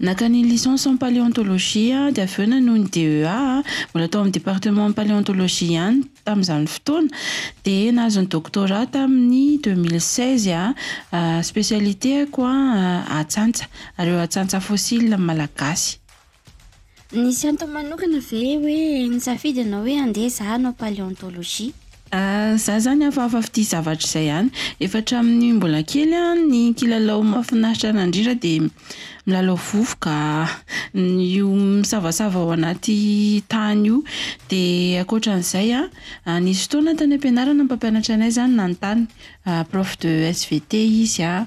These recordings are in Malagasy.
Naka ny licence en paléontologie aho dia avy eo nanohy ny DEA, mbola tao amin'ny département paléontologie ihany tamin'izany fotoana, dia nahazo ny doctorat tamin'ny deux mille seize aho. Specialité-ko atsantsa ary eo atsantsa fossiles malagasy. Nisy antony manokana ve hoe nisafidy ianao hoe handeha za hanao paleontologie? Ahh za zany hafahafa fitia zavatra izay ihany. Efa hatramin'ny mbola kely aho ny kilalao mahafinaritra anandrindra dia milalao vovoka, io misavasava ao anaty tany io. Dia ankoatran'izay an, nisy fotoana tany am-pianarana ny mpampianatra anay izany nanontany, prof de SVT izy an.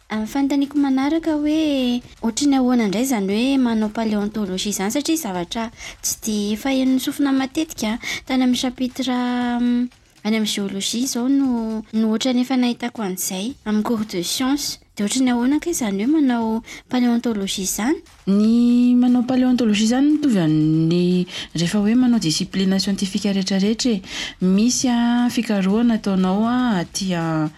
Ny fanontaniako manaraka hoe ohatry ny ahoana indray izany hoe manao paléontologie izany satria zavatra tsy dia faheno misofina matetika tany amin'ny chapitre any amin'ny géologie izao no no ohatry ny efa nahitako an'izay amin'ny cours de science dia ohatry ny ahoana kay izany hoe manao paléontologie izany? Ny manao paléontologie izany mitovy amin'ny rehefa hoe manao discipline scientifique rehetra rehetra e, misy an fikarohana ataonao an aty an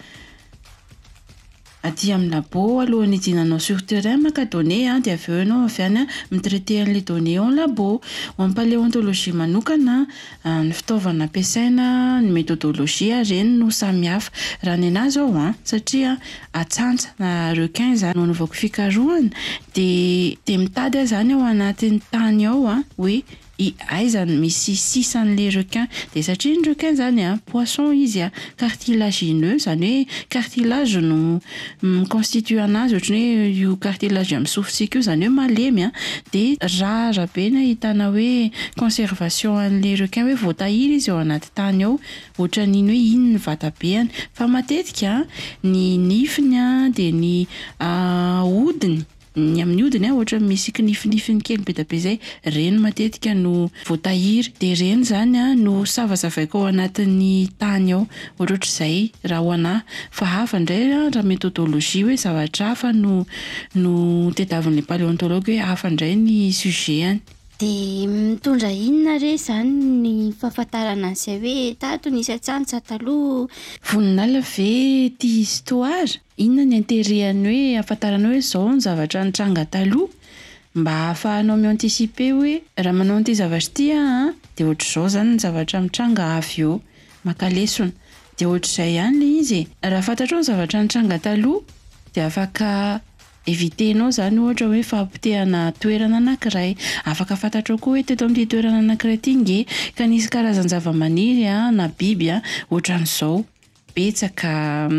Aty amin'ny labo alohan'ny hidinanao sur terrain maka données an, dia avy eo ianao avy any mi-traiter an'ilay données eo ny labo. Ho an'ny paléontologie manokana an, ny fitaovana ampiasaina, ny méthodologie ary ireny no samy hafa. Raha ny an'ahy izao an, satria atsantsa na requin izany no anaovako fikarohana, dia dia mitady aho izany ao anatin'ny tany ao an, hoe I aiza no misy sisa an'ilay requin? Dia satria ny requin izany an, poisson izy an, cartilagineux, izany hoe cartilage no mi-constitue anazy, ohatran'ny hoe io cartilage amin'ny sofintsika io, izany hoe malemy an, dia rara be ny ahitana hoe conservation an'ilay requin hoe voatahiry izy ao anaty tany ao, ohatran'iny hoe iny ny vatabeany. Fa matetika an, ny nifiny an, dia ny hodiny Ny amin'ny hodiny a ohatran'ny misy kinifinifiny kely be dia be izay, ireny matetika no voatahiry dia ireny izany a no savasavaiko ao anatin'ny tany ao. Ohatrohatr'izay raha ho anahy. Fa hafa indray a raha méthodologie hoe zavatra hafa no no tediavin'ilay paléontologue hoe hafa indray ny sujet-any. Dia mitondra inona re izany ny fahafantarana an'izay hoe tato nisy atsantsa taloha? Voninala ve tia histoire? Inona ny intéret-n'ny hoe ahafantaranao hoe izao ny zavatra nitranga taloha? Mba ahafahanao mi-anticiper hoe raha manao an'ity zavatra ity aho an, dia ohatr'izao izany ny zavatra mitranga avy eo. Maka lesona. Dia ohatr'izay ihany ilay izy e. Raha fantatrao ny zavatra nitranga taloha dia afaka éviter-nao izany ohatra hoe fahapotehana toerana anankiray. Afaka fantatrao koa hoe teto amin'ity toerana anankiray ity ange ka nisy karazan-javamaniry na biby ohatran'izao. betsaka,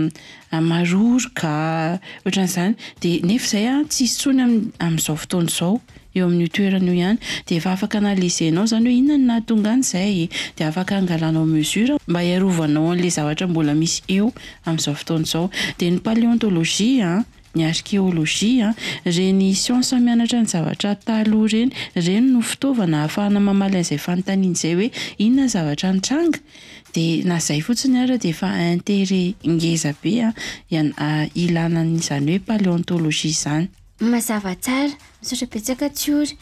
maroroka, ohatran'izany. Dia nefa izay an, tsy hisy intsony amin'izao fotoana izao, eo amin'io toerana io ihany. Dia efa afaka analyser-nao izany hoe inona no nahatonga an'izay. Dia afaka angalanao mesure mba hiarovanao an'ilay zavatra mbola misy eo amin'izao fotoana izao. Dia ny paleontologie an, ny arkeolojia, ireny siansa mianatra ny zavatra taloha ireny, ireny no fitaovana ahafahana mamaly an'izay fanontaniana izay hoe inona ny zavatra nitranga? dia na izay fotsiny ara dia efa interet ngeza be ilana an'izany hoe paleontolojia izany. Mazava tsara Misaotra betsaka Tsiory.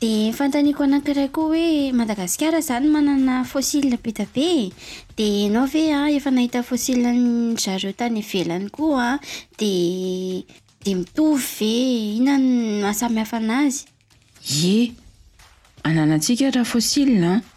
Dia fantaniko anankiray koa hoe Madagasikara zany manana fossiles be dia be e. Dia enao ve an efa nahita fossiles an'ny zareo tany ivelany koa an? Dia dia mitovy ve? Inona no maha samy hafa anazy? Ie. Ananantsika ary fossiles an.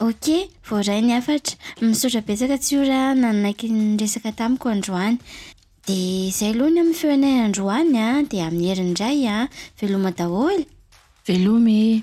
Ok, voaray ny hafatra. Misaotra betsaka tsy ora nanaiky niresaka tamiko androany. Dia izay aloha ny amin'ny feonay androany an, dia amin'ny herin'ny iray an. Veloma daholo. Veloma e.